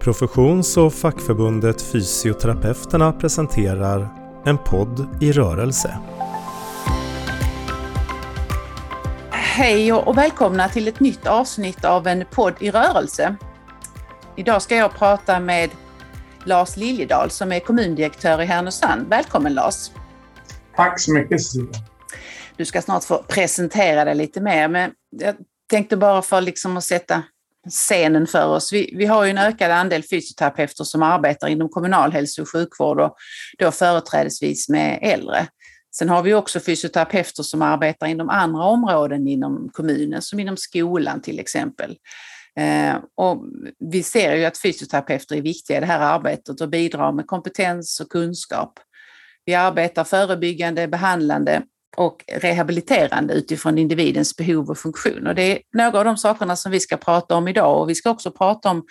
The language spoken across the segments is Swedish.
Professions och fackförbundet Fysioterapeuterna presenterar En podd i rörelse. Hej och välkomna till ett nytt avsnitt av En podd i rörelse. Idag ska jag prata med Lars Liljedahl som är kommundirektör i Härnösand. Välkommen Lars! Tack så mycket Cecilia! Du ska snart få presentera dig lite mer, men jag tänkte bara för liksom att sätta scenen för oss. Vi, vi har ju en ökad andel fysioterapeuter som arbetar inom kommunal hälso och sjukvård och då företrädesvis med äldre. Sen har vi också fysioterapeuter som arbetar inom andra områden inom kommunen, som inom skolan till exempel. Eh, och vi ser ju att fysioterapeuter är viktiga i det här arbetet och bidrar med kompetens och kunskap. Vi arbetar förebyggande, behandlande och rehabiliterande utifrån individens behov och funktion. Och det är några av de sakerna som vi ska prata om idag och vi ska också prata om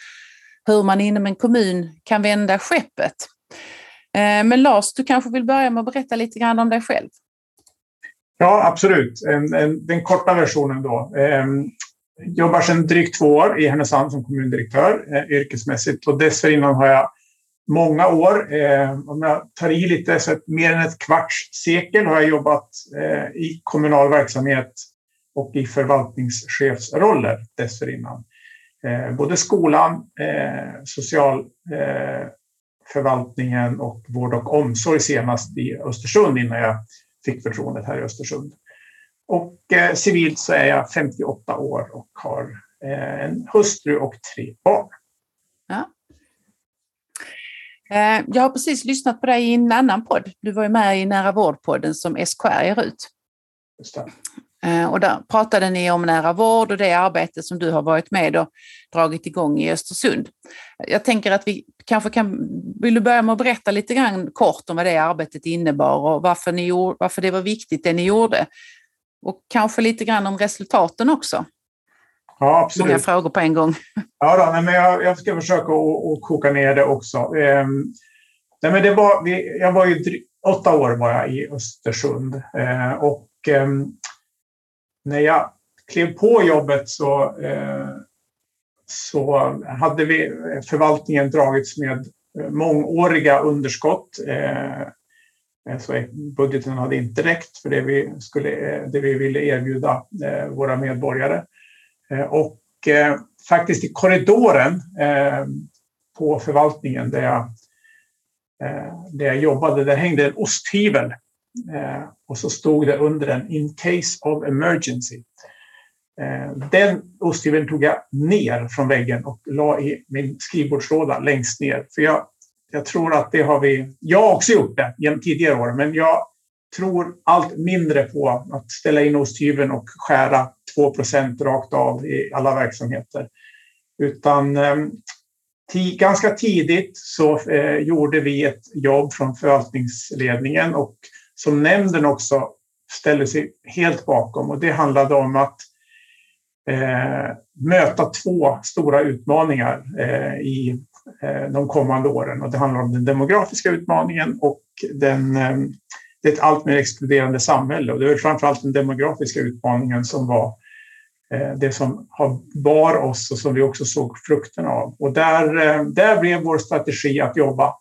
hur man inom en kommun kan vända skeppet. Eh, men Lars, du kanske vill börja med att berätta lite grann om dig själv? Ja, absolut. Den korta versionen då. Jag jobbar sedan drygt två år i Härnösand som kommundirektör eh, yrkesmässigt och dessförinnan har jag många år. Eh, om jag tar i lite, så mer än ett kvarts sekel har jag jobbat eh, i kommunal verksamhet och i förvaltningschefsroller dessförinnan. Eh, både skolan, eh, socialförvaltningen eh, och vård och omsorg senast i Östersund innan jag fick förtroendet här i Östersund. Och eh, civilt så är jag 58 år och har eh, en hustru och tre barn. Eh, jag har precis lyssnat på dig i en annan podd. Du var ju med i Nära vård-podden som SKR ger ut. Eh, och där pratade ni om nära vård och det arbete som du har varit med och dragit igång i Östersund. Jag tänker att vi kanske kan, vill du börja med att berätta lite grann kort om vad det arbetet innebar och varför, ni gjorde, varför det var viktigt det ni gjorde? Och kanske lite grann om resultaten också. Ja, absolut. Många frågor på en gång. Ja, då, men jag, jag ska försöka att koka ner det också. Eh, nej, men det var, jag var ju åtta år var jag i Östersund eh, och eh, när jag klev på jobbet så, eh, så hade vi förvaltningen dragits med mångåriga underskott. Eh, så budgeten hade inte räckt för det vi, skulle, det vi ville erbjuda våra medborgare. Eh, och eh, faktiskt i korridoren eh, på förvaltningen där jag, där jag jobbade, där hängde en osthyvel. Och så stod det under den “In case of emergency”. Den osthyveln tog jag ner från väggen och la i min skrivbordslåda längst ner. För jag, jag tror att det har vi... Jag har också gjort det genom tidigare år, men jag tror allt mindre på att ställa in osthyveln och skära 2 rakt av i alla verksamheter. Utan eh, ganska tidigt så eh, gjorde vi ett jobb från förvaltningsledningen och som nämnden också ställde sig helt bakom och det handlade om att eh, möta två stora utmaningar eh, i eh, de kommande åren. Och det handlar om den demografiska utmaningen och den eh, det är ett allt mer exkluderande samhälle och det är framförallt den demografiska utmaningen som var eh, Eh, det som bar oss och som vi också såg frukterna av. Och där, eh, där blev vår strategi att jobba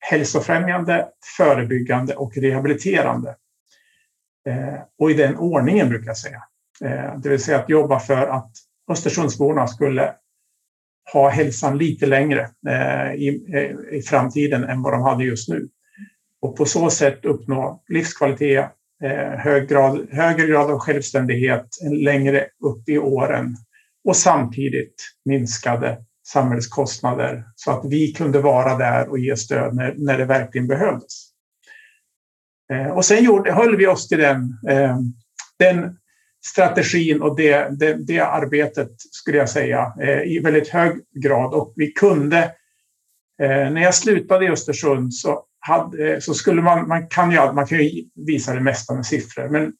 hälsofrämjande, förebyggande och rehabiliterande. Eh, och i den ordningen brukar jag säga. Det vill säga att jobba för att Östersundsborna skulle ha hälsan lite längre i, i framtiden än vad de hade just nu och på så sätt uppnå livskvalitet, Eh, hög grad, högre grad av självständighet längre upp i åren och samtidigt minskade samhällskostnader så att vi kunde vara där och ge stöd när, när det verkligen behövdes. Eh, och sen gjorde, höll vi oss till den, eh, den strategin och det, det, det, arbetet, skulle jag säga, eh, i väldigt hög grad. Och vi kunde, eh, när jag slutade i Östersund så hade, så skulle man, man kan ju, man kan ju visa det mesta med siffror, men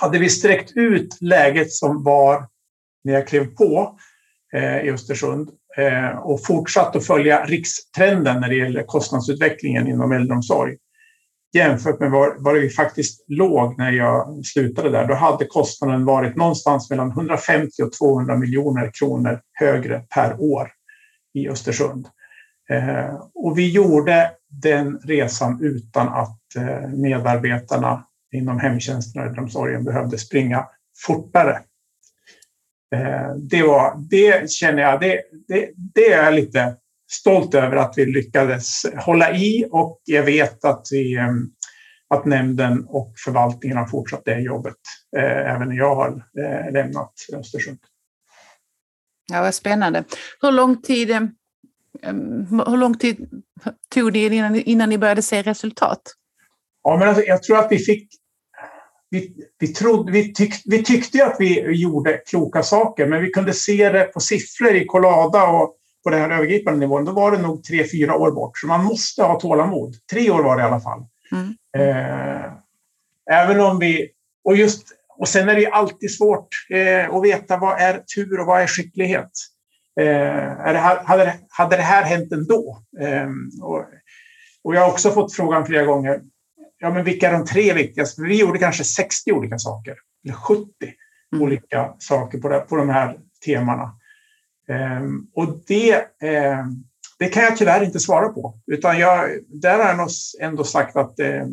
hade vi sträckt ut läget som var när jag klev på eh, i Östersund eh, och fortsatt att följa rikstrenden när det gäller kostnadsutvecklingen inom äldreomsorg jämfört med var, var vi faktiskt låg när jag slutade där, då hade kostnaden varit någonstans mellan 150 och 200 miljoner kronor högre per år i Östersund. Eh, och vi gjorde den resan utan att eh, medarbetarna inom hemtjänsten och äldreomsorgen behövde springa fortare. Eh, det, var, det känner jag, det, det, det är jag lite stolt över att vi lyckades hålla i och jag vet att, vi, att nämnden och förvaltningen har fortsatt det jobbet även när jag har lämnat Östersund. Ja, vad spännande. Hur lång tid, hur lång tid tog det innan, innan ni började se resultat? Ja, men alltså, jag tror att vi fick... Vi, vi, trodde, vi, tyck, vi tyckte att vi gjorde kloka saker, men vi kunde se det på siffror i Collada och på den här övergripande nivån. Då var det nog tre, fyra år bort. Så man måste ha tålamod. Tre år var det i alla fall. Mm. Eh, även om vi... Och just och sen är det alltid svårt eh, att veta vad är tur och vad är skicklighet. Eh, är det här, hade, det, hade det här hänt ändå? Eh, och, och jag har också fått frågan flera gånger. Ja, men vilka är de tre viktigaste? Vi gjorde kanske 60 olika saker, eller 70 mm. olika saker på, det, på de här temana. Ehm, och det, ehm, det kan jag tyvärr inte svara på. Utan jag, där har jag ändå sagt att ehm,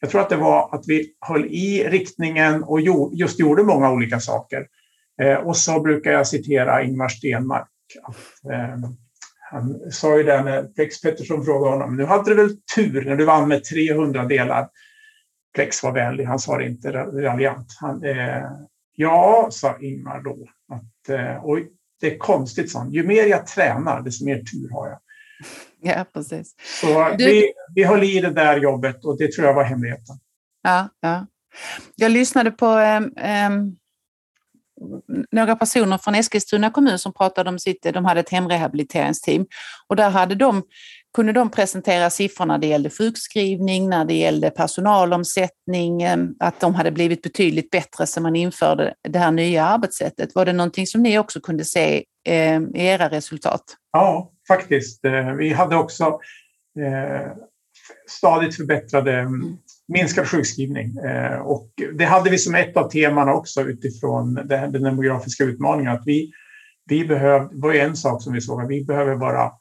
jag tror att det var att vi höll i riktningen och just gjorde många olika saker. Eh, och så brukar jag citera Ingmar Stenmark. Eh, han sa ju det när Plex Pettersson frågade honom, nu hade du väl tur när du vann med 300 delar. Plex var vänlig, han sa det inte raljant. Han, eh, ja, sa Ingmar då. Att, eh, och det är konstigt, han. Ju mer jag tränar, desto mer tur har jag. Ja, precis. Så du... vi, vi höll i det där jobbet och det tror jag var hemligheten. Ja, ja. Jag lyssnade på um, um, några personer från Eskilstuna kommun som pratade om sitt, de hade ett hemrehabiliteringsteam och där hade de, kunde de presentera siffror när det gällde sjukskrivning, när det gällde personalomsättning, eh, att de hade blivit betydligt bättre sedan man införde det här nya arbetssättet. Var det någonting som ni också kunde se eh, i era resultat? Ja, faktiskt. Eh, vi hade också stadigt förbättrade mm. minskad sjukskrivning. Eh, och det hade vi som ett av temana också utifrån den demografiska utmaningen. Att vi, vi behöv, det var en sak som vi såg, att vi behöver bara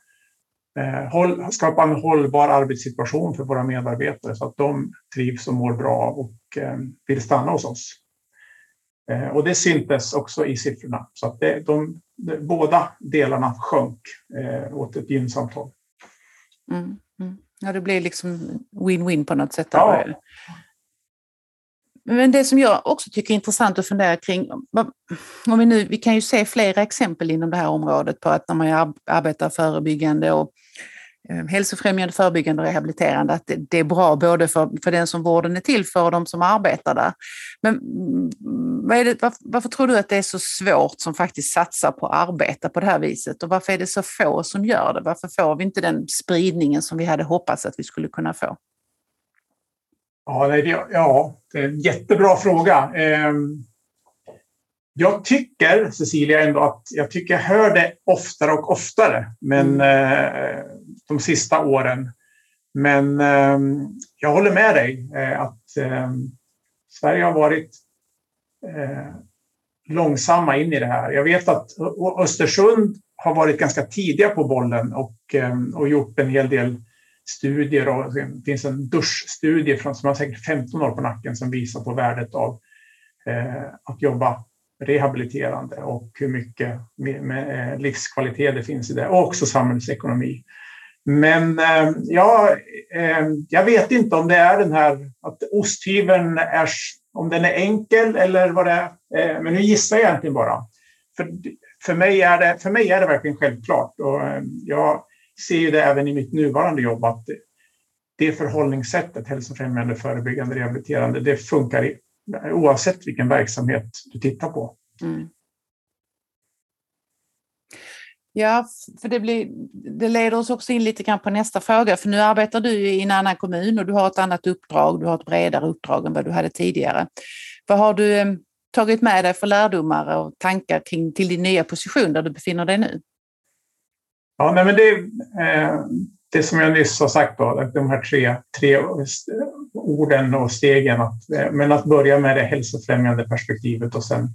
håll, skapa en hållbar arbetssituation för våra medarbetare så att de trivs och mår bra och vill stanna hos oss. Och det syntes också i siffrorna. Så att det, de, båda delarna sjönk eh, åt ett gynnsamt håll. Mm, mm. Ja, det blir liksom win-win på något sätt. Ja. Men det som jag också tycker är intressant att fundera kring, om vi, nu, vi kan ju se flera exempel inom det här området på att när man arbetar förebyggande och Eh, hälsofrämjande, förebyggande och rehabiliterande, att det, är bra både för, för den som vården är till för och de som arbetar där. Men mm, det, varför, varför, tror du att det är så svårt som faktiskt satsar på att arbeta på det här viset och varför är det så få som gör det? Varför får vi inte den spridningen som vi hade hoppats att vi skulle kunna få? Ja, det, ja, det är en jättebra fråga. Ehm, jag tycker, Cecilia, ändå att jag tycker jag hör det oftare och oftare. Men mm de sista åren. Men eh, jag håller med dig eh, att eh, Sverige har varit eh, långsamma in i det här. Jag vet att Östersund har varit ganska tidiga på bollen och, eh, och gjort en hel del studier. Och det finns en duschstudie från, som har säkert 15 år på nacken som visar på värdet av eh, att jobba rehabiliterande och hur mycket med, eh, livskvalitet det finns i det och också samhällsekonomi. Men eh, ja, eh, jag vet inte om det är den här att osthyveln är, om den är enkel eller vad det är. Men nu gissar jag egentligen bara. För, för, mig är det, för mig är det verkligen självklart. Och jag ser ju det även i mitt nuvarande jobb att det förhållningssättet, hälsofrämjande, förebyggande, rehabiliterande, det funkar i, oavsett vilken verksamhet du tittar på. Mm. Ja, för det, blir, det leder oss också in lite grann på nästa fråga, för nu arbetar du i en annan kommun och du har ett annat uppdrag, du har ett bredare uppdrag än vad du hade tidigare. Vad har du eh, tagit med dig för lärdomar och tankar kring till din nya position där du befinner dig nu? Ja, nej, men det, eh, det som jag nyss har sagt, då, de här tre, tre orden och stegen, att, eh, men att börja med det hälsofrämjande perspektivet och sen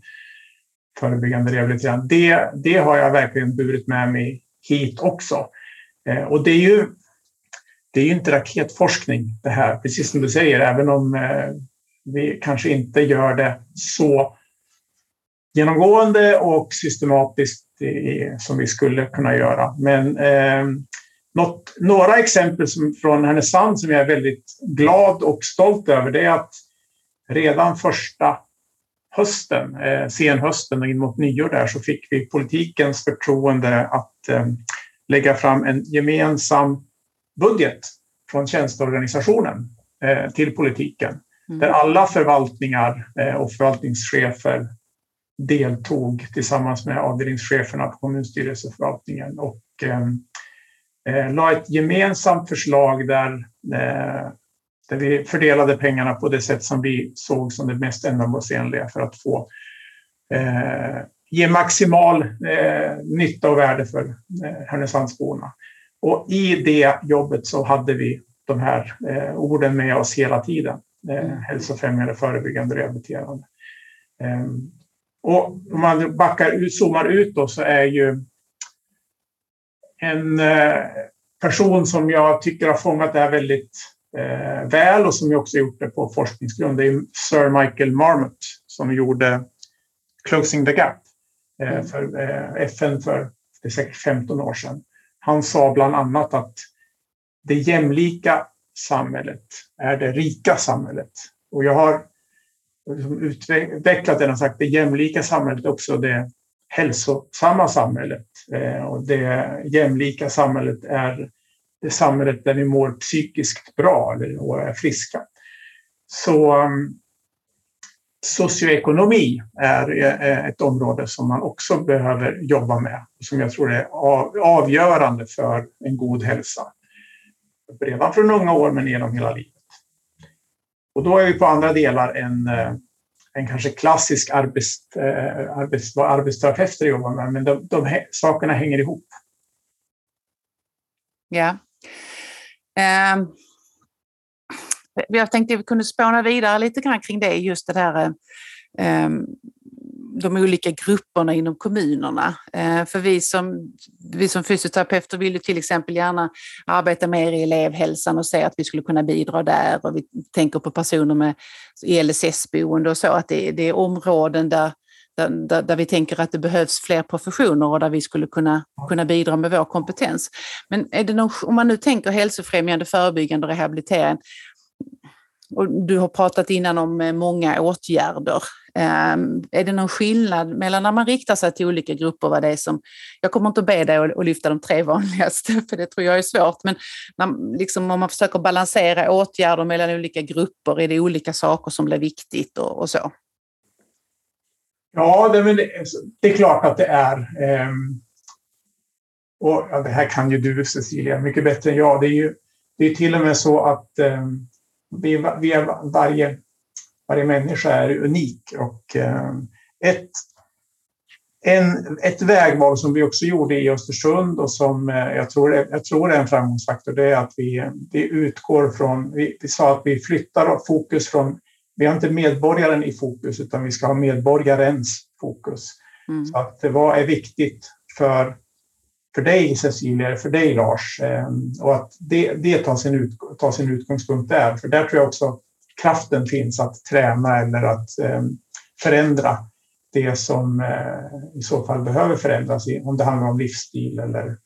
förebyggande rehabilitering. Det, det har jag verkligen burit med mig hit också. Eh, och det är ju det är ju inte raketforskning det här, precis som du säger, även om eh, vi kanske inte gör det så genomgående och systematiskt som vi skulle kunna göra. Men eh, något, några exempel som, från Härnösand som jag är väldigt glad och stolt över det är att redan första hösten, eh, senhösten och in mot nyår där så fick vi politikens förtroende att eh, lägga fram en gemensam budget från tjänsteorganisationen eh, till politiken. Mm. Där alla förvaltningar eh, och förvaltningschefer deltog tillsammans med avdelningscheferna på kommunstyrelseförvaltningen och eh, la ett gemensamt förslag där, eh, där vi fördelade pengarna på det sätt som vi såg som det mest ändamålsenliga för att få eh, ge maximal eh, nytta och värde för eh, Härnösandsborna. Och i det jobbet så hade vi de här eh, orden med oss hela tiden. Eh, mm. hälsofrämjande, förebyggande, rehabiliterande. Eh, och om man backar ut, zoomar ut då så är ju en eh, person som jag tycker har fångat det här väldigt eh, väl och som jag också gjort det på forskningsgrund. Det är Sir Michael Marmot som gjorde Closing the Gap eh, mm. för FN för det är säkert 15 år sedan. Han sa bland annat att det jämlika samhället är det rika samhället. Och jag har liksom utvecklat den och sagt det jämlika samhället är också det hälsosamma samhället. Eh, och det jämlika samhället är det samhället där vi mår psykiskt bra eller är friska. Så mm, socioekonomi är eh, ett område som man också behöver jobba med och som jag tror är avgörande för en god hälsa. Redan från unga år men genom hela livet. Och då är vi på andra delar än, eh, en kanske klassisk arbets, eh, arbets, vad arbetsterapeuter jobbar med, men de, de sakerna hänger ihop. Ja. Um, jag tänkte att vi kunde spåna vidare lite grann kring det, just det här um, de olika grupperna inom kommunerna. Eh, för vi som, vi som fysioterapeuter vill ju till exempel gärna arbeta mer i elevhälsan och se att vi skulle kunna bidra där. Och vi tänker på personer med LSS-boende och så, att det, det är områden där, där, där, vi tänker att det behövs fler professioner och där vi skulle kunna, kunna bidra med vår kompetens. Men är det någon, om man nu tänker hälsofrämjande, förebyggande och rehabilitering, och du har pratat innan om eh, många åtgärder. Ehm, är det någon skillnad mellan när man riktar sig till olika grupper, vad det är som... Jag kommer inte att be dig att lyfta de tre vanligaste, för det tror jag är svårt, men när, liksom, om man försöker balansera åtgärder mellan olika grupper, är det olika saker som blir viktigt och, och så? Ja, det, det, är klart att det är. Ehm, och ja, det här kan ju du, Cecilia, mycket bättre än jag. Det är ju det är till och med så att vi, vi är, varje, varje människa är unik och eh, ett, en, ett vägval som vi också gjorde i Östersund och som eh, jag tror, jag tror är en framgångsfaktor, det är att vi, vi utgår från, vi, vi sa att vi flyttar fokus från, vi har inte medborgaren i fokus utan vi ska ha medborgarens fokus. Mm. Så att vad är viktigt för för dig Cecilia, för dig Lars. Ehm, och att det, det tar, sin ut, tar sin utgångspunkt där. För där tror jag också kraften finns att träna eller att eh, förändra det som eh, i så fall behöver förändras, om det handlar om livsstil eller,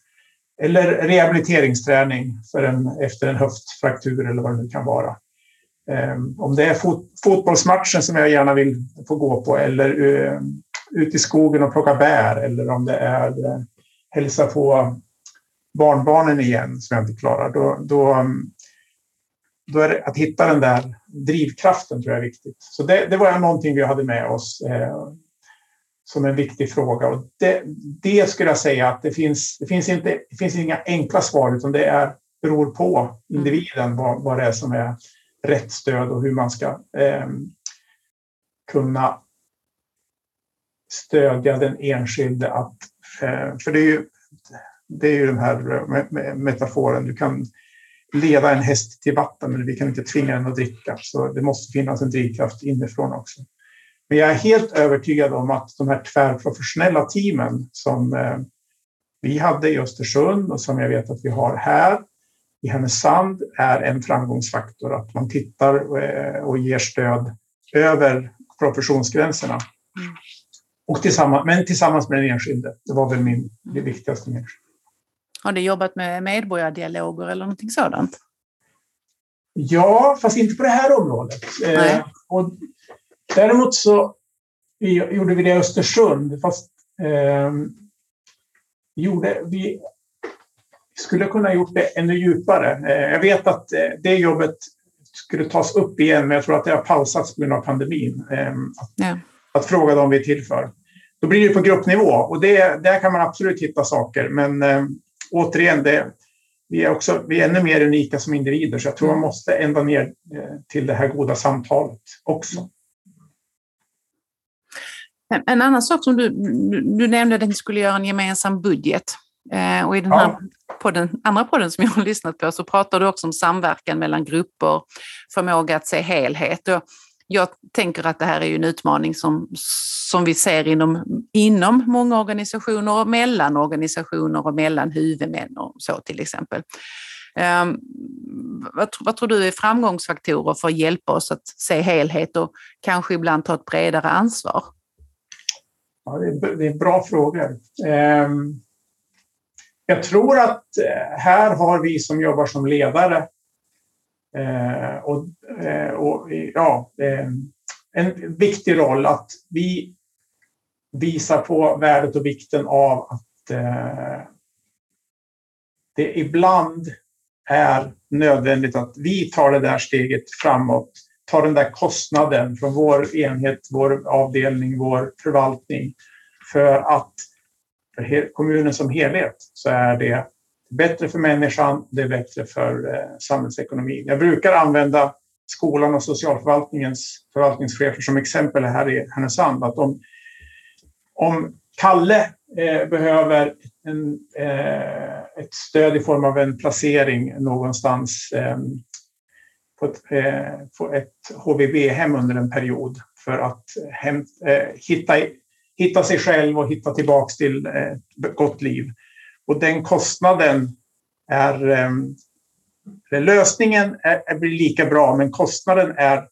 eller rehabiliteringsträning för en, efter en höftfraktur eller vad det nu kan vara. Ehm, om det är fot, fotbollsmatchen som jag gärna vill få gå på eller eh, ut i skogen och plocka bär eller om det är hälsa på barnbarnen igen som jag inte klarar, då, då, då är det att hitta den där drivkraften tror jag är viktigt. Så det, det var någonting vi hade med oss eh, som en viktig fråga. Och det, det skulle jag säga att det finns, det finns, inte, det finns inga enkla svar utan det är, beror på individen vad, vad det är som är rätt stöd och hur man ska eh, kunna stödja den enskilde att Eh, för det är ju, det är ju den här eh, metaforen, du kan leda en häst till vatten men vi kan inte tvinga den att dricka. Så det måste finnas en drivkraft inifrån också. Men jag är helt övertygad om att de här tvärprofessionella teamen som, eh, vi hade i Östersund och som jag vet att vi har här i Härnösand är en framgångsfaktor att man tittar eh, och ger stöd över professionsgränserna. Mm. Och tillsammans, men tillsammans med den enskilde. Det var väl min, det viktigaste. Med. Har du jobbat med medborgardialoger eller någonting sådant? Ja, fast inte på det här området. Eh, och däremot så gjorde vi det i Östersund, fast eh, gjorde, vi skulle kunna gjort det ännu djupare. Eh, jag vet att eh, det jobbet skulle tas upp igen, men jag tror att det har pausats på grund av pandemin. Eh, att, ja. att fråga dem vi är till för. Då blir det på gruppnivå och det, där kan man absolut hitta saker. Men eh, återigen, det, vi är, också, vi är ännu mer unika som individer, så jag tror man måste ända ner eh, till det här goda samtalet också. En annan sak som du, du nämnde att ni skulle göra en gemensam budget. Eh, och i den här podden, andra podden som jag har lyssnat på så pratar du också om samverkan mellan grupper, förmåga att se helhet. Och jag tänker att det här är en utmaning som, som vi ser inom, inom många organisationer och mellan organisationer och mellan huvudmän och så till exempel. Um, vad, vad, tror du är framgångsfaktorer för att hjälpa oss att se helhet och kanske ibland ta ett bredare ansvar? Ja, det, är, det är bra frågor. Um, jag tror att eh, här har vi som jobbar som ledare eh, och, eh, och, ja, eh, en viktig roll att vi visar på värdet och vikten av att eh, det ibland är nödvändigt att vi tar det där steget framåt, tar den där kostnaden från vår enhet, vår avdelning, vår förvaltning. För att för kommunen som helhet så är det bättre för människan, det är bättre för eh, samhällsekonomin. Jag brukar använda skolan och socialförvaltningens förvaltningschefer som exempel här i Härnösand. Att om, om Kalle eh, behöver en, eh, ett stöd i form av en placering någonstans eh, på ett, eh, på ett HVB-hem under en period för att hem, eh, hitta hitta sig själv och hitta tillbaks till eh, ett gott liv. Och den kostnaden är... Ehm, lösningen är, blir lika bra, men kostnaden är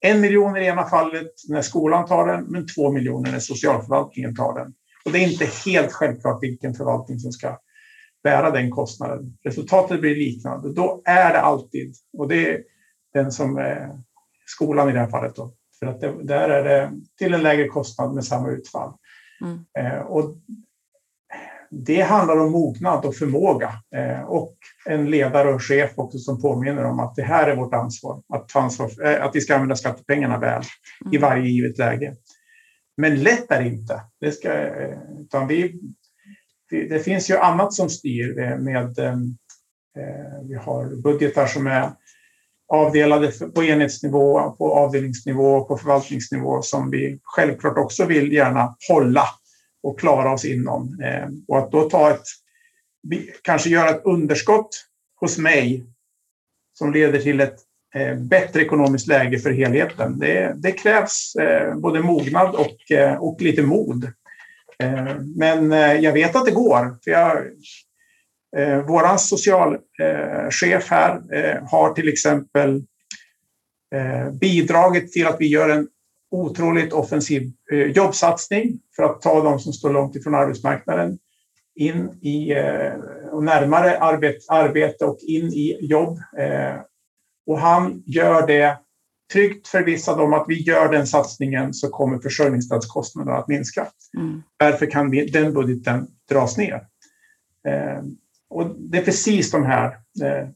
en miljon i det ena fallet när skolan tar den, men två miljoner när socialförvaltningen tar den. Och det är inte helt självklart vilken förvaltning som ska bära den kostnaden. Resultatet blir liknande. Då är det alltid, och det är den som är skolan i det här fallet, då, för att det, där är det till en lägre kostnad med samma utfall. Mm. Eh, och det handlar om mognad och förmåga eh, och en ledare och chef också som påminner om att det här är vårt ansvar. Att, ansvar, eh, att vi ska använda skattepengarna väl mm. i varje givet läge. Men lätt är det inte. Det, ska, eh, utan vi, det finns ju annat som styr med, eh, vi har budgetar som är avdelade på enhetsnivå, på avdelningsnivå och på förvaltningsnivå som vi självklart också vill gärna hålla och klara oss inom. Eh, och att då ta ett, kanske göra ett underskott hos mig som leder till ett eh, bättre ekonomiskt läge för helheten. Det, det krävs eh, både mognad och, och lite mod. Men jag vet att det går. För jag, Vår socialchef här har till exempel bidragit till att vi gör en otroligt offensiv eh, jobbsatsning för att ta de som står långt ifrån arbetsmarknaden in i eh, och närmare arbet, arbete och in i jobb. Eh, och han gör det tryggt förvissad om att vi gör den satsningen så kommer försörjningsstödskostnaderna att minska. Mm. Därför kan vi, den budgeten dras ner. Och det är precis de här eh,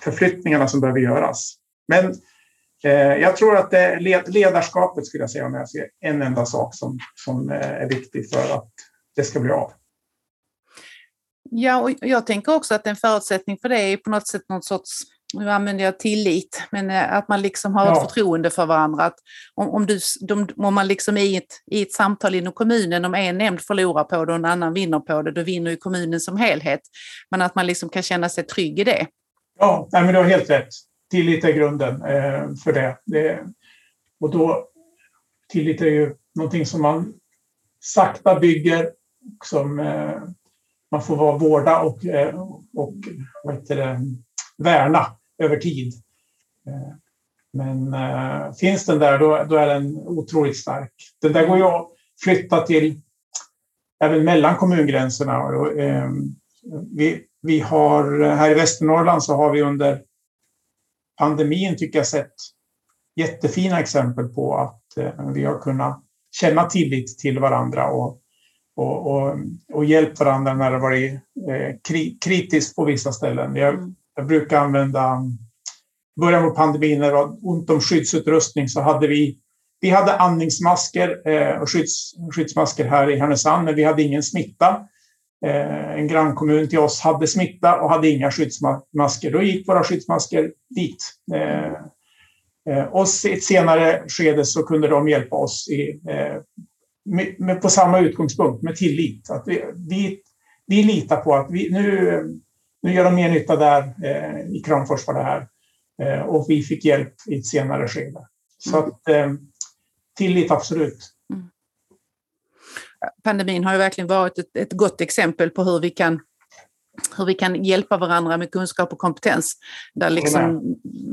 förflyttningarna som behöver göras. Men eh, jag tror att det, ledarskapet skulle jag säga om jag ser en enda sak som, som eh, är viktig för att det ska bli av. Ja, och jag tänker också att en förutsättning för det är på något sätt någon sorts nu använder jag tillit, men eh, att man liksom har ja. ett förtroende för varandra. Att om, om, du, om man liksom i ett, i ett samtal inom kommunen, om en nämnd förlorar på det och en annan vinner på det, då vinner ju kommunen som helhet. Men att man liksom kan känna sig trygg i det. Ja, nej, men du har helt rätt. Tillit är grunden eh, för det. det. Och då, tillit är ju någonting som man sakta bygger, som eh, man får vara vårda och, eh, och vad heter det, värna över tid. Eh, men eh, finns den där, då, då är den otroligt stark. Den där går ju att flytta till även mellan kommungränserna. Och, vi, vi har här i Västernorrland så har vi under pandemin tycker jag sett jättefina exempel på att äh, vi har kunnat känna tillit till varandra och, och, och, och hjälpt varandra när det varit kri, kritiskt på vissa ställen. Jag, mm. jag brukar använda början av pandemin när det var ont om skyddsutrustning så hade vi vi hade andningsmasker eh, och skydds, skyddsmasker här i Härnösand, men vi hade ingen smitta. Eh, en grannkommun till oss hade smitta och hade inga skyddsmasker. Då gick våra skyddsmasker dit. Eh, eh och i ett senare skede så kunde de hjälpa oss i, med, med, på samma utgångspunkt, med tillit. Att vi, vi, vi litar på att vi, nu, nu gör de mer nytta där i Kramfors för det här. Och vi fick hjälp i ett senare skede. Så mm. att tillit, absolut. Pandemin har ju verkligen varit ett, ett gott exempel på hur vi kan hur vi kan hjälpa varandra med kunskap och kompetens. Det har liksom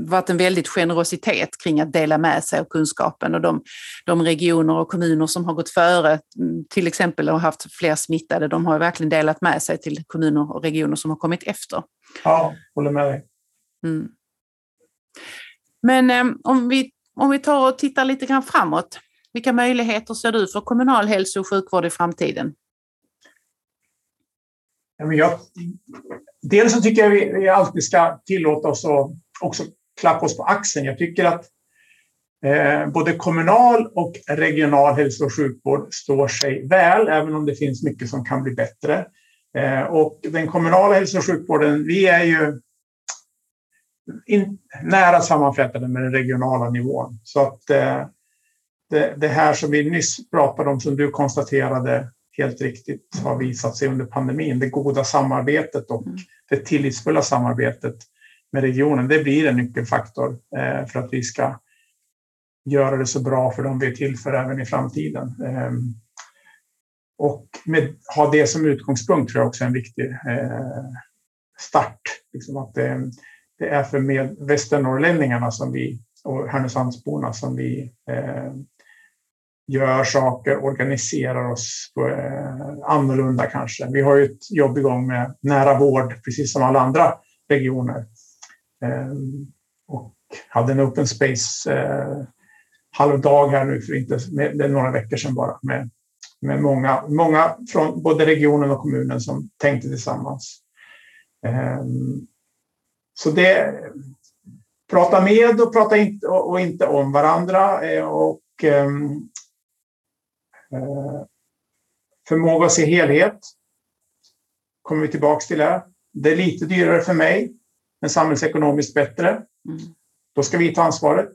varit en väldigt generositet kring att dela med sig av kunskapen och de, de regioner och kommuner som har gått före, mm, till exempel och haft fler smittade, de har verkligen delat med sig till kommuner och regioner som har kommit efter. Ja, håller med dig. Mm. Men eh, om, vi, om vi tar och tittar lite grann framåt, vilka möjligheter ser du för kommunal hälso och sjukvård i framtiden? Jag, dels så tycker jag vi, vi alltid ska tillåta oss att också klappa oss på axeln. Jag tycker att eh, både kommunal och regional hälso och sjukvård står sig väl, även om det finns mycket som kan bli bättre. Eh, och den kommunala hälso och sjukvården, vi är ju in, nära sammanflätade med den regionala nivån. Så att eh, det, det, här som vi nyss pratade om, som du konstaterade helt riktigt har visat sig under pandemin, det goda samarbetet och mm. det tillitsfulla samarbetet med regionen, det blir en nyckelfaktor eh, för att vi ska göra det så bra för dem vi är till för även i framtiden. Eh, och med, ha det som utgångspunkt tror jag också är en viktig eh, start. Liksom att det, det är för med västernorrlänningarna som vi, och Härnösandsborna som vi eh, gör saker, organiserar oss på, eh, annorlunda kanske. Vi har ju ett jobb igång med nära vård, precis som alla andra regioner. Eh, och hade en open space eh, halvdag här nu för inte, med, det är några veckor sedan bara, med, med många, många från både regionen och kommunen som tänkte tillsammans. Eh, så det, prata med och prata inte, och inte om varandra eh, och eh, förmåga att se helhet. Kommer vi tillbaks till det. Det är lite dyrare för mig, men samhällsekonomiskt bättre. Mm. Då ska vi ta ansvaret.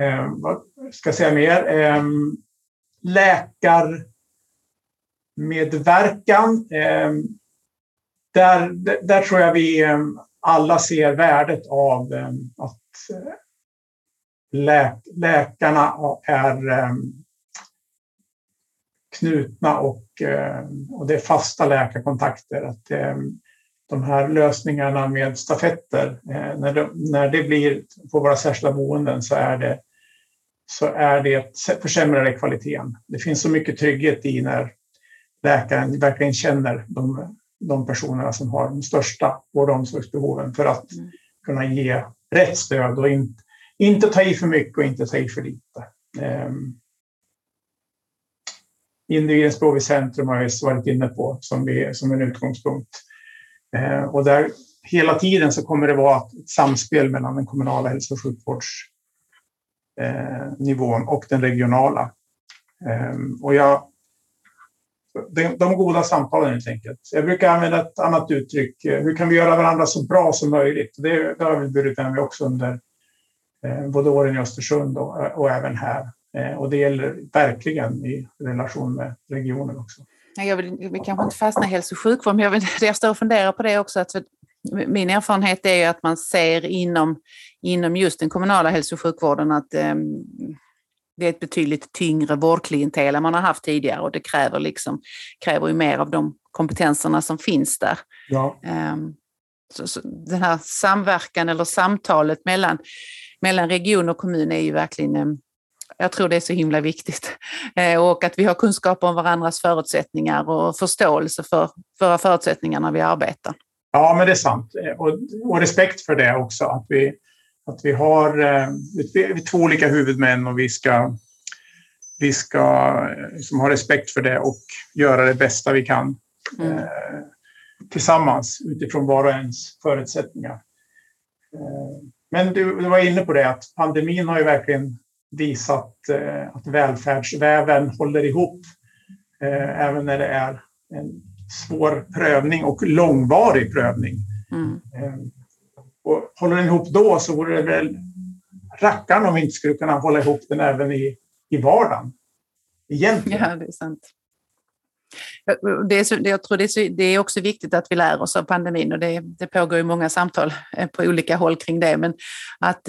Eh, vad ska jag säga mer? Eh, läkarmedverkan. Eh, där, där tror jag vi eh, alla ser värdet av eh, att eh, lä läkarna är knutna och, och det är fasta läkarkontakter. Att de här lösningarna med stafetter, när, det, när det blir på våra särskilda boenden så är det så är det försämrade kvaliteten. Det finns så mycket trygghet i när läkaren verkligen känner de de personerna som har de största vård och omsorgsbehoven för att mm. kunna ge rätt stöd och inte, inte ta i för mycket och inte ta i för lite. Um, Individens behov i centrum har jag varit inne på som, vi, som en utgångspunkt. Eh, och där hela tiden så kommer det vara ett samspel mellan den kommunala hälso och sjukvårdsnivån eh, uh, och den regionala. Ehm, och jag de, de goda samtalen helt enkelt. Jag brukar använda ett annat uttryck. Eh, hur kan vi göra varandra så bra som möjligt? Det, det har vi burit med också under eh, både åren i Östersund och, och även här. Eh, och det gäller verkligen i relation med regionen också. Jag vill, vi kanske inte fastnar i hälso och sjukvård, men jag, vill, jag står och funderar på det också. Att min erfarenhet är att man ser inom, inom just den kommunala hälso och sjukvården att eh, det är ett betydligt tyngre vårdklientel än man har haft tidigare och det kräver, liksom, kräver ju mer av de kompetenserna som finns där. Ja. Um, så, så den här samverkan eller samtalet mellan, mellan region och kommun är ju verkligen um, jag tror det är så himla viktigt. Eh, och att vi har kunskap om varandras förutsättningar och förståelse för våra förutsättningar när vi arbetar. Ja, men det är sant. Eh, och, och respekt för det också. Att vi, att vi har eh, vi, två olika huvudmän och vi ska, vi ska liksom ha respekt för det och göra det bästa vi kan mm. eh, tillsammans utifrån var och ens förutsättningar. Eh, men du, du var inne på det att pandemin har ju verkligen visat eh, att välfärdsväven håller ihop eh, även när det är en svår prövning och långvarig prövning. Mm. Eh, och håller den ihop då så vore det väl rackarn om vi inte skulle kunna hålla ihop den även i, i vardagen. Egentligen. Ja, det är sant. Det är så, jag tror det är, så, det är också viktigt att vi lär oss av pandemin och det, det pågår ju många samtal på olika håll kring det. Men att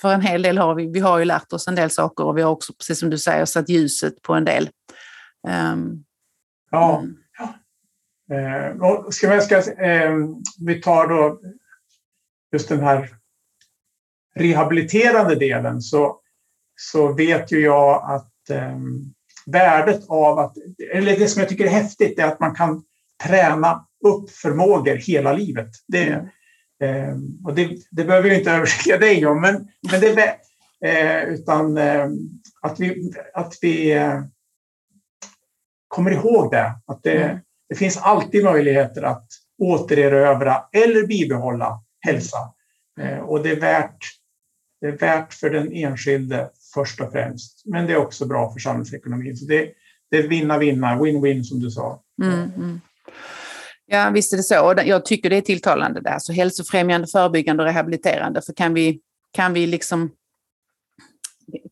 för en hel del har vi, vi har ju lärt oss en del saker och vi har också, precis som du säger, satt ljuset på en del. Um, ja. Eh, ska vi, ska, eh, vi tar då just den här rehabiliterande delen så, så vet ju jag att eh, värdet av att, eller det som jag tycker är häftigt är att man kan träna upp förmågor hela livet. Det, och det, det behöver jag inte övertyga dig om, men, men det, eh, utan eh, att vi, att vi eh, kommer ihåg det. Att det, mm. det finns alltid möjligheter att återerövra eller bibehålla hälsa. Eh, och det är, värt, det är värt för den enskilde först och främst. Men det är också bra för samhällsekonomin. Så det, det är vinna-vinna, win-win som du sa. Mm, mm. Ja, visst är det så. Och jag tycker det är tilltalande där. Så hälsofrämjande, förebyggande och rehabiliterande. För kan vi, kan vi liksom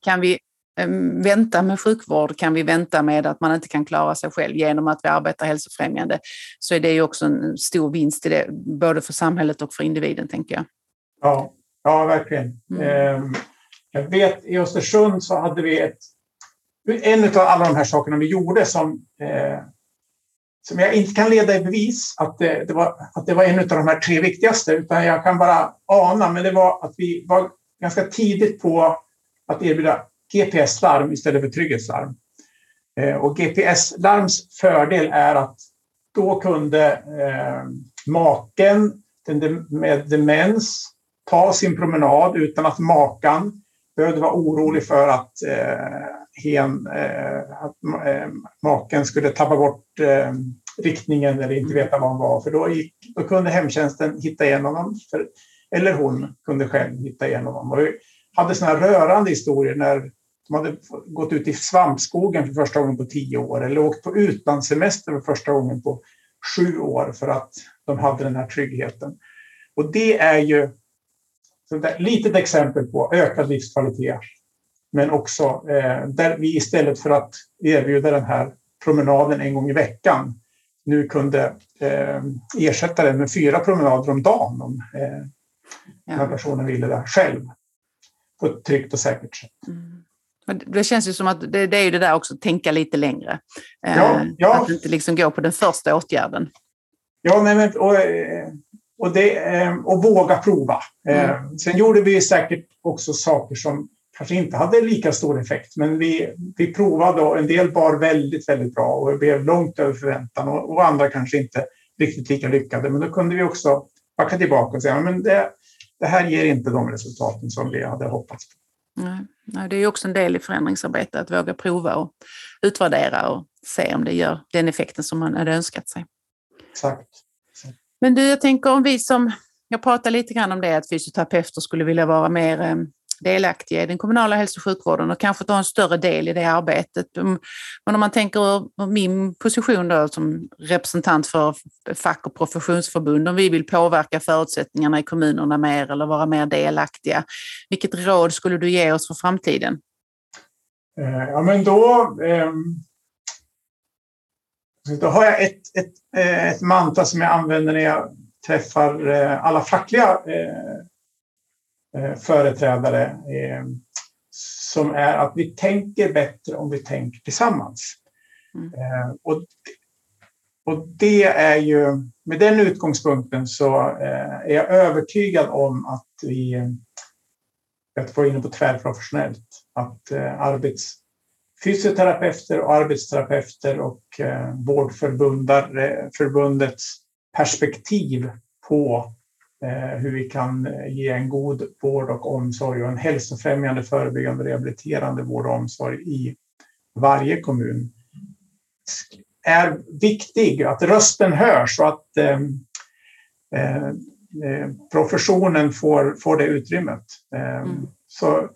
kan vi um, vänta med sjukvård, kan vi vänta med att man inte kan klara sig själv genom att vi arbetar hälsofrämjande, så är det ju också en stor vinst i det, både för samhället och för individen, tänker jag. Ja, ja verkligen. Mm. Um, jag vet i Östersund så hade vi ett, en av alla de här sakerna vi gjorde som eh, som jag inte kan leda i bevis att det, det, var, att det var en av de här tre viktigaste, utan jag kan bara ana. Men det var att vi var ganska tidigt på att erbjuda GPS-larm istället för trygghetslarm. Eh, och GPS-larms fördel är att då kunde eh, maken den med demens ta sin promenad utan att makan behövde vara orolig för att eh, hen, eh, att eh, maken skulle tappa bort eh, riktningen eller inte veta var han var. För då, gick, då kunde hemtjänsten hitta igen honom. För, eller hon kunde själv hitta igen honom. Och vi hade sådana rörande historier när de hade gått ut i svampskogen för första gången på tio år eller åkt på utlandssemester för första gången på sju år för att de hade den här tryggheten. Och det är ju ett litet exempel på ökad livskvalitet men också eh, där vi istället för att erbjuda den här promenaden en gång i veckan nu kunde eh, ersätta den med fyra promenader om dagen om eh, ja. personen ville det själv på ett tryggt och säkert sätt. Mm. Det känns ju som att det, det, är ju det där också, tänka lite längre. Eh, ja, ja. Att inte liksom gå på den första åtgärden. Ja, nej, men, och, eh, och, det, eh, och våga prova. Mm. Sen gjorde vi säkert också saker som kanske inte hade lika stor effekt. Men vi, vi provade och en del bar väldigt, väldigt bra och blev långt över förväntan och, och andra kanske inte riktigt lika lyckade. Men då kunde vi också backa tillbaka och säga men det, det här ger inte de resultaten som vi hade hoppats på. Nej, det är också en del i förändringsarbetet att våga prova och utvärdera och se om det gör den effekten som man hade önskat sig. Exakt. Men du, jag tänker om vi som, jag pratade lite grann om det, att fysioterapeuter skulle vilja vara mer eh, delaktiga i den kommunala hälso och sjukvården och kanske ta en större del i det arbetet. Mm, men om man tänker min position då som representant för fack och professionsförbund, om vi vill påverka förutsättningarna i kommunerna mer eller vara mer delaktiga, vilket råd skulle du ge oss för framtiden? Eh, ja, men då, ehm, då har jag ett, ett, eh, ett mantra som jag använder när jag träffar eh, alla fackliga företrädare som är att vi tänker bättre om vi tänker tillsammans. Mm. Eh, och, och det är ju, med den utgångspunkten så eh, är jag övertygad om att vi, att få inne på tvärprofessionellt, att eh, arbets, fysioterapeuter och arbetsterapeuter och eh, Vårdförbundets perspektiv på eh, hur vi kan ge en god vård och omsorg och en hälsofrämjande, förebyggande, rehabiliterande vård och omsorg i varje kommun är viktig, att rösten hörs och att eh, eh, professionen får, får det utrymmet. Eh, mm. Så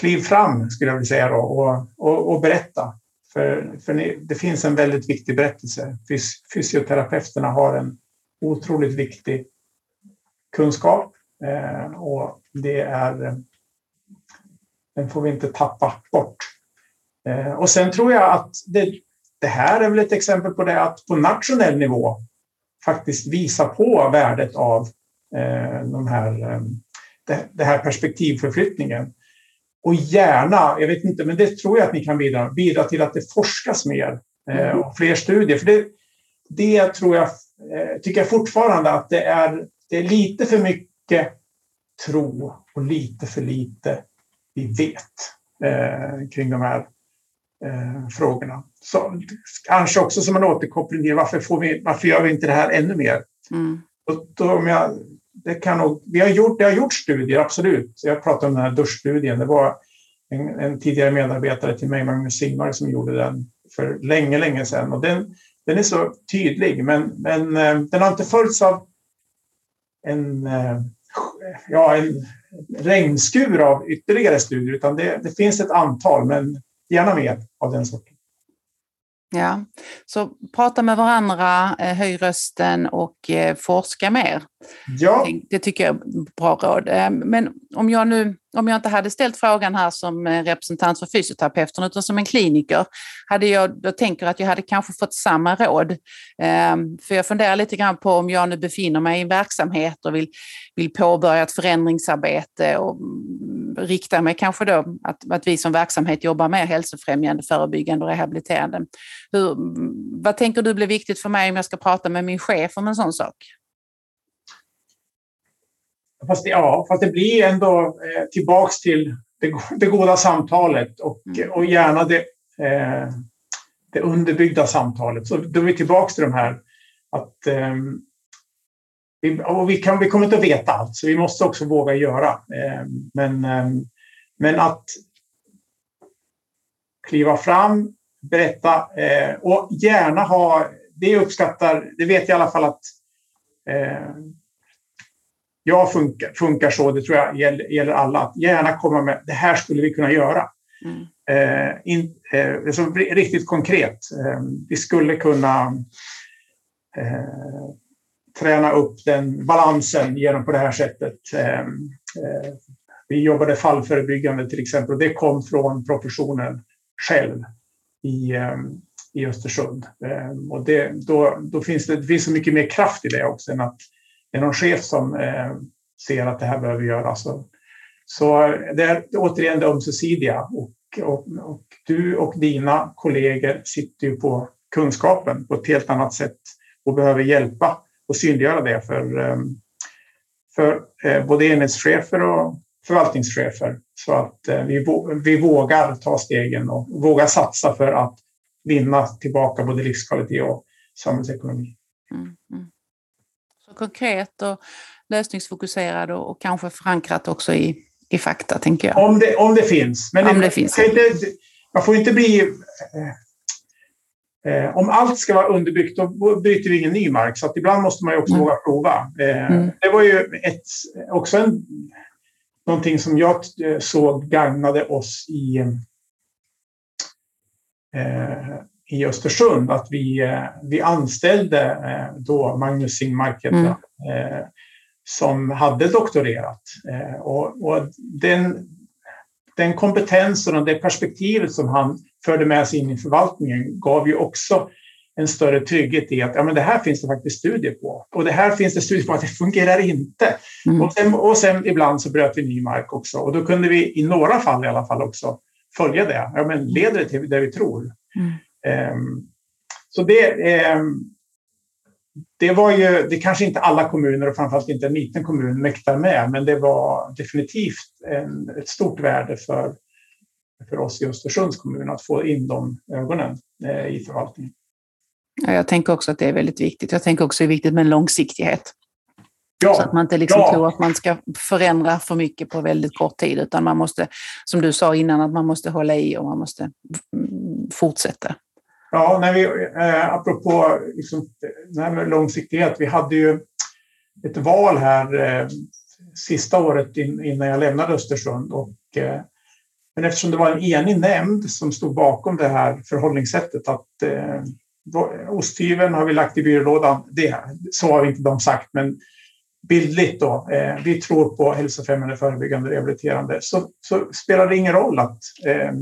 kliv fram, skulle jag vilja säga, då, och, och, och berätta. För, för ni, det finns en väldigt viktig berättelse. Fys, fysioterapeuterna har en otroligt viktig kunskap eh, och det är, den får vi inte tappa bort. Eh, och sen tror jag att det, det här är väl ett exempel på det att på nationell nivå faktiskt visa på värdet av eh, de här, eh, det, här perspektivförflyttningen. Och gärna, jag vet inte, men det tror jag att ni kan bidra, bidra till att det forskas mer eh, och fler studier. För det, det tror jag, eh, tycker jag fortfarande att det är, det är lite för mycket tro och lite för lite vi vet eh, kring de här eh, frågorna. Så, kanske också som en återkoppling till varför, får vi, varför gör vi inte det här ännu mer? Mm. Och då, om jag, det kan nog, vi har gjort, det har gjort studier, absolut. Jag pratade om den här duschstudien. Det var en, en tidigare medarbetare till mig, Magnus Singmark, som gjorde den för länge, länge sedan. Och den, den är så tydlig, men, men eh, den har inte följts av en, eh, ja, en regnskur av ytterligare studier, utan det, det finns ett antal, men gärna mer av den sorten. Ja, så prata med varandra, eh, höj rösten och eh, forska mer. Ja. Det tycker jag är bra råd. Eh, men om jag nu, om jag inte hade ställt frågan här som representant för fysioterapeuten utan som en kliniker, hade jag, då tänker att jag hade kanske fått samma råd. För jag funderar lite grann på om jag nu befinner mig i en verksamhet och vill, vill påbörja ett förändringsarbete och riktar mig kanske då att, att vi som verksamhet jobbar mer hälsofrämjande, förebyggande och rehabiliterande. Hur, vad tänker du blir viktigt för mig om jag ska prata med min chef om en sån sak? Fast det, ja, fast det blir ändå eh, tillbaks till det, det goda samtalet och, mm. och gärna det, eh, det underbyggda samtalet. Så då är vi tillbaks till de här att eh, vi, vi, kan, vi kommer inte att veta allt, så vi måste också våga göra. Eh, men, eh, men att kliva fram, berätta eh, och gärna ha, det uppskattar, det vet jag i alla fall att jag funkar, funkar så, det tror jag gäller, gäller alla, att gärna komma med, det här skulle vi kunna göra. Mm. Eh, in, eh, riktigt konkret. Eh, vi skulle kunna träna upp den balansen genom på det här sättet. Ehm, eh, vi jobbade fallförebyggande till exempel och det kom från professionen själv i, ehm, i Östersund. Ehm, och det, då, då finns det, det finns så mycket mer kraft i det också än att det är någon chef som ser att det här behöver göras. Så, så det är återigen det ömsesidiga och, och, och du och dina kollegor sitter ju på kunskapen på ett helt annat sätt och behöver hjälpa och synliggöra det för, ehm, för eh, både enhetschefer och förvaltningschefer så att eh, vi, vi vågar ta stegen och vågar satsa för att vinna tillbaka både livskvalitet och samhällsekonomi. Mm, mm. Så konkret och lösningsfokuserad och, och kanske förankrat också i, i fakta, tänker jag. Om det, om det finns. Men om det, det finns. Inte, man får inte bli eh, om allt ska vara underbyggt, då bryter vi ingen ny mark. Så att ibland måste man ju också mm. våga prova. Eh, mm. Det var ju ett, också en, någonting som jag eh, såg gagnade oss i, eh, i Östersund. Att vi, eh, vi anställde eh, då Magnus Singmark mm. som hade doktorerat. och, och den, den kompetensen och det perspektivet som han förde med sig in i förvaltningen gav ju också en större trygghet i att ja, men det här finns det faktiskt studier på. Och det här finns det studier på att det fungerar inte. Mm. Och, sen, och sen ibland så bröt vi ny mark också. Och då kunde vi i några fall i alla fall också följa det. Ja, men leder det till det vi tror? Mm. Um, så det, um, det var ju, det kanske inte alla kommuner och framförallt inte en liten kommun mäktar med, men det var definitivt en, ett stort värde för, för oss i Östersunds kommun att få in de ögonen eh, i förvaltningen. Ja, jag tänker också att det är väldigt viktigt. Jag tänker också att det är viktigt med långsiktighet. Ja, så att man inte liksom ja. tror att man ska förändra för mycket på väldigt kort tid, utan man måste, som du sa innan, att man måste hålla i och man måste mm, fortsätta. Ja, när vi, eh, apropå liksom, det här med långsiktighet, vi hade ju ett val här eh, sista året in, innan jag lämnade Östersund. Och, eh, men eftersom det var en enig nämnd som stod bakom det här förhållningssättet att eh, osthyveln har vi lagt i byrålådan. Det, så har inte de sagt, men bildligt då. Eh, vi tror på hälsofrämjande, förebyggande, rehabiliterande. Så, så spelar det ingen roll att eh,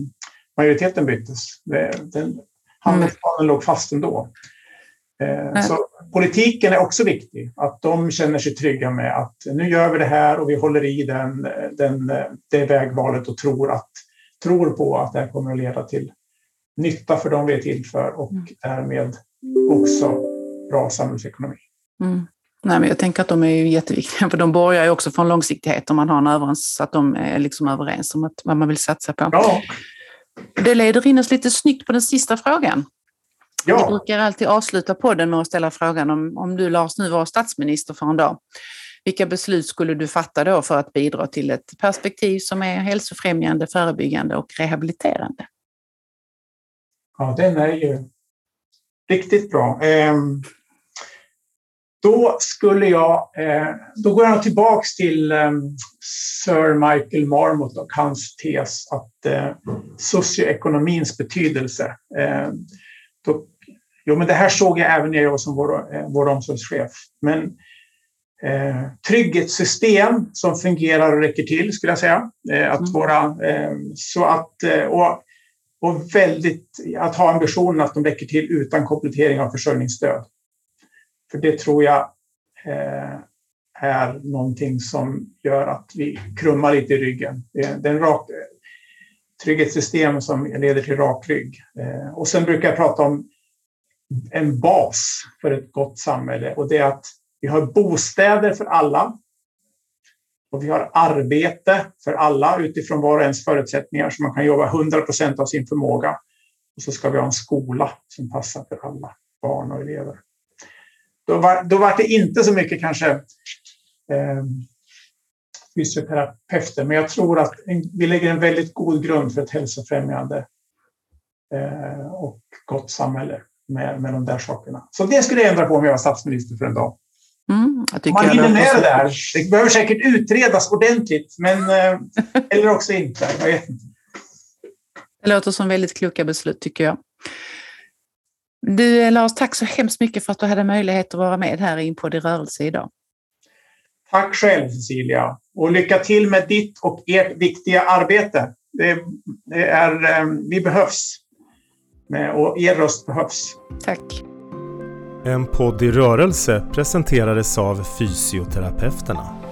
majoriteten byttes. Eh, den, handlingsplanen mm. låg fast ändå. Eh, så politiken är också viktig, att de känner sig trygga med att nu gör vi det här och vi håller i den, den, det vägvalet och tror, att, tror på att det här kommer att leda till nytta för dem vi är till för och mm. därmed också bra samhällsekonomi. Mm. Nej, men jag tänker att de är ju jätteviktiga, för de borgar ju också för en långsiktighet om man har en överens, så att de är liksom överens om att, vad man vill satsa på. Ja. Det leder in oss lite snyggt på den sista frågan. Ja. Vi brukar alltid avsluta podden med att ställa frågan om, om du Lars nu var statsminister för en dag. Vilka beslut skulle du fatta då för att bidra till ett perspektiv som är hälsofrämjande, förebyggande och rehabiliterande? Ja, den är ju riktigt bra. Ehm, då skulle jag, eh, då går jag tillbaks till ehm, Sir Michael Marmot och hans tes att eh, socioekonomins betydelse. Då, jo, men det här såg jag även när jag var som vår, eh, vår omsorgschef. Men eh, trygghetssystem som fungerar och räcker till, skulle jag säga. Eh, att mm. våra, eh, så att, eh, och och väldigt, att ha ambitionen att de räcker till utan komplettering av försörjningsstöd. För det tror jag eh, är någonting som gör att vi krummar lite i ryggen. Det är, det är en rak, eh, trygghetssystem som leder till rak rygg. Eh, och sen brukar jag prata om en bas för ett gott samhälle och det är att vi har bostäder för alla och vi har arbete för alla utifrån var och ens förutsättningar så man kan jobba 100 procent av sin förmåga. Och så ska vi ha en skola som passar för alla barn och elever. Då var, då var det inte så mycket kanske eh, fysioterapeuter, men jag tror att vi lägger en väldigt god grund för ett hälsofrämjande eh, och gott samhälle med, med de där sakerna. Så det skulle jag ändra på om jag var statsminister för en dag. Mm, Man hinner med det där. Det behöver säkert utredas ordentligt, men, eh, eller också inte. Jag vet inte. Det låter som väldigt kloka beslut tycker jag. Du Lars, tack så hemskt mycket för att du hade möjlighet att vara med här i Inpodd i rörelse idag. Tack själv Cecilia och lycka till med ditt och ert viktiga arbete. Det, det är, eh, vi behövs och er röst behövs. Tack. En podd i rörelse presenterades av Fysioterapeuterna.